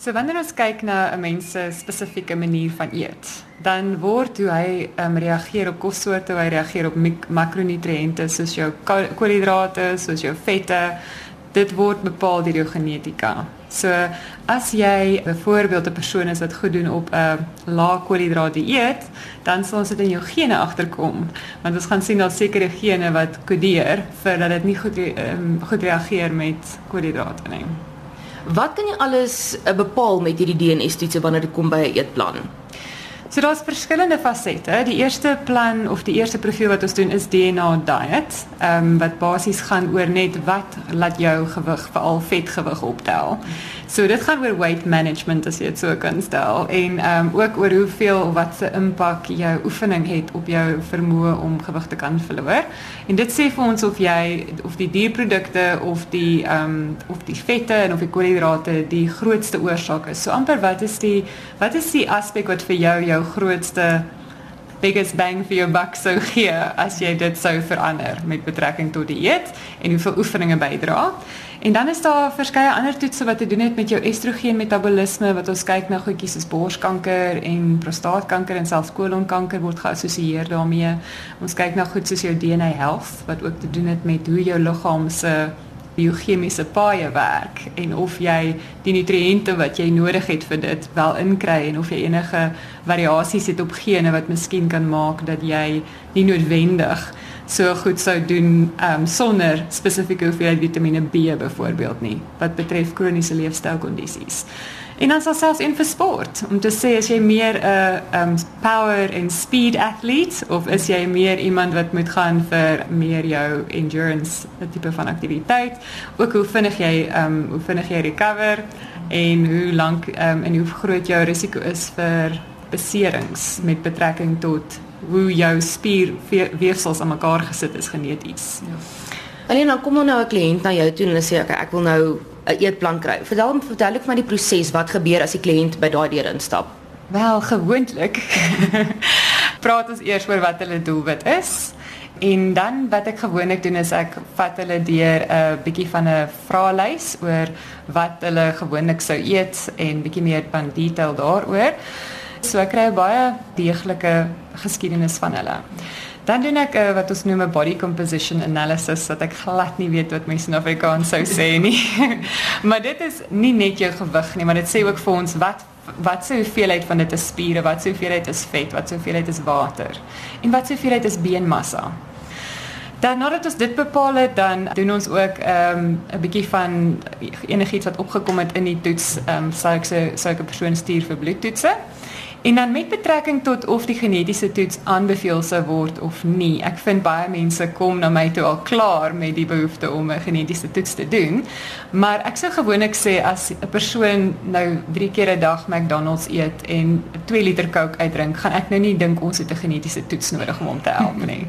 So wanneer ons kyk na 'n mens se spesifieke manier van eet, dan word hoe hy um, reageer op kossoorte, hy reageer op makronutriënte soos jou koolhidrate, soos jou vette, dit word bepaal deur jou genetika. So as jy byvoorbeeld 'n persoon is wat goed doen op 'n uh, lae koolhidraat dieet, dan sal dit in jou gene agterkom. Want ons gaan sien daar sekere gene wat kodeer vir dat dit nie goed um, goed reageer met koolhidrate nie. Wat kan jy alles uh, bepaal met hierdie DNS-toetse wanneer dit kom by 'n eetplan? So daar's verskillende fasette. Die eerste plan of die eerste profiel wat ons doen is DNA diet. Ehm um, wat basies gaan oor net wat laat jou gewig, veral vetgewig optel. So dit gaan oor weight management as jy dit so kan stel en ehm um, ook oor hoeveel wat se impak jou oefening het op jou vermoë om gewig te kan verloor. En dit sê vir ons of jy of die dierprodukte of die ehm um, of die vette en of die koolhidrate die grootste oorsaak is. So amper wat is die wat is die aspek wat vir jou jou grootste biggest bang for your buck sou gee as jy dit sou verander met betrekking tot die eet en hoeveel oefeninge bydra. En dan is daar verskeie ander toetse wat te doen het met jou estrogen metabolisme wat ons kyk na goedjies soos borskanker en prostaatkanker en selfs kolonkanker word geassosieer daarmee. Ons kyk na goed soos jou DNA health wat ook te doen het met hoe jou liggaam se biochemiese paaie werk en of jy die nutriënte wat jy nodig het vir dit wel inkry en of jy enige variasies het op gene wat miskien kan maak dat jy nie noodwendig so goed sou doen um, sonder spesifieke hoeveelheid Vitamiene B byvoorbeeld nie wat betref kroniese leefstylkondisies. En dan selfs in vir sport om te sê as jy meer 'n uh, um, power and speed athlete of is jy meer iemand wat moet gaan vir meer jou endurance tipe van aktiwiteit ook hoe vinnig jy um, hoe vinnig jy recover en hoe lank um, en hoe groot jou risiko is vir beserings met betrekking tot hoe jou spierweefsels aan mekaar gesit is geneties. Ja. Alleen dan kom nou 'n kliënt na jou toe en hulle sê okay, ek wil nou 'n eetplan kry. Vertel vertel ek my die proses wat gebeur as die kliënt by daai deur instap. Wel, gewoonlik praat ons eers oor wat hulle doelwit is. En dan wat ek gewoonlik doen is ek vat hulle deur 'n bietjie van 'n vraelys oor wat hulle gewoonlik sou eet en bietjie meer van detail daaroor. So ek kry 'n baie deeglike geskiedenis van hulle. Dan doen ek uh, wat ons noem 'n body composition analysis wat ek glad nie weet wat mense in Afrikaans sou sê nie. maar dit is nie net jou gewig nie, maar dit sê ook vir ons wat wat se hoeveelheid van dit is spiere, wat se hoeveelheid is vet, wat se hoeveelheid is water en wat se hoeveelheid is beenmassa. Dan nadat ons dit bepaal het, dan doen ons ook ehm um, 'n bietjie van enigiets wat opgekom het in die toets, ehm um, sou ek sê sou ek 'n persoon stuur vir bloedtoetse. En dan met betrekking tot of die genetiese toets aanbeveel sou word of nie. Ek vind baie mense kom na my toe al klaar met die behoefte om 'n genetiese toets te doen. Maar ek sou gewoonlik sê as 'n persoon nou 3 keer 'n dag McDonald's eet en 2 liter Coke uitdrink, gaan ek nou nie dink ons het 'n genetiese toets nodig om hom te help nie.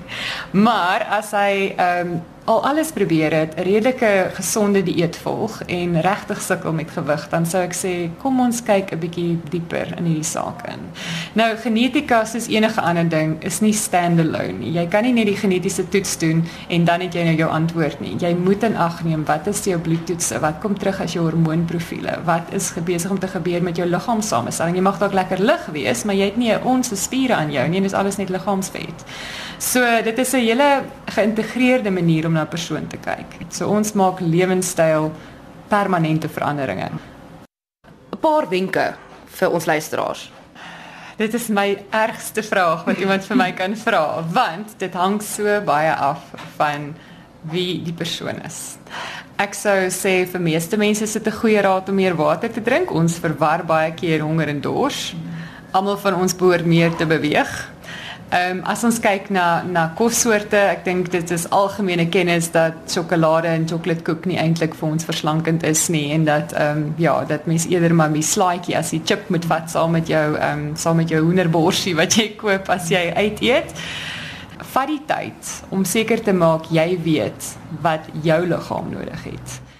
Maar as hy ehm um, al alles probeer het, 'n redelike gesonde dieet volg en regtig sukkel met gewig, dan sou ek sê kom ons kyk 'n bietjie dieper in hierdie saak in. Nou genetika soos enige ander ding is nie standalone nie. Jy kan nie net die genetiese toets doen en dan het jy nou jou antwoord nie. Jy moet in ag neem wat is jou bloedtoetse, wat kom terug as jou hormoonprofiele, wat is besig om te gebeur met jou liggaamsamestelling. Jy mag dalk lekker lig wees, maar jy het nie 'n ons spiere aan jou nie, dit is alles net liggaamsvet. So dit is 'n hele geïntegreerde manier om na 'n persoon te kyk. So ons maak lewenstyl permanente veranderinge. 'n Paar wenke vir ons luisteraars. Dit is my ergste vraag wat iemand vir my kan vra, want dit hang so baie af van wie die persoon is. Ek sou sê vir meeste mense is dit 'n goeie raad om meer water te drink. Ons verwar baie keer honger en dors. Almal van ons behoort meer te beweeg. Ehm um, as ons kyk na na kossoorte, ek dink dit is algemene kennis dat sjokolade en chocoladekoek nie eintlik vir ons verslankend is nie en dat ehm um, ja, dat mens eerder maar 'n slaaitjie as die chip moet vat saam met jou ehm um, saam met jou hoenderborsie wat jy koop as jy uit eet. Vat die tyd om seker te maak jy weet wat jou liggaam nodig het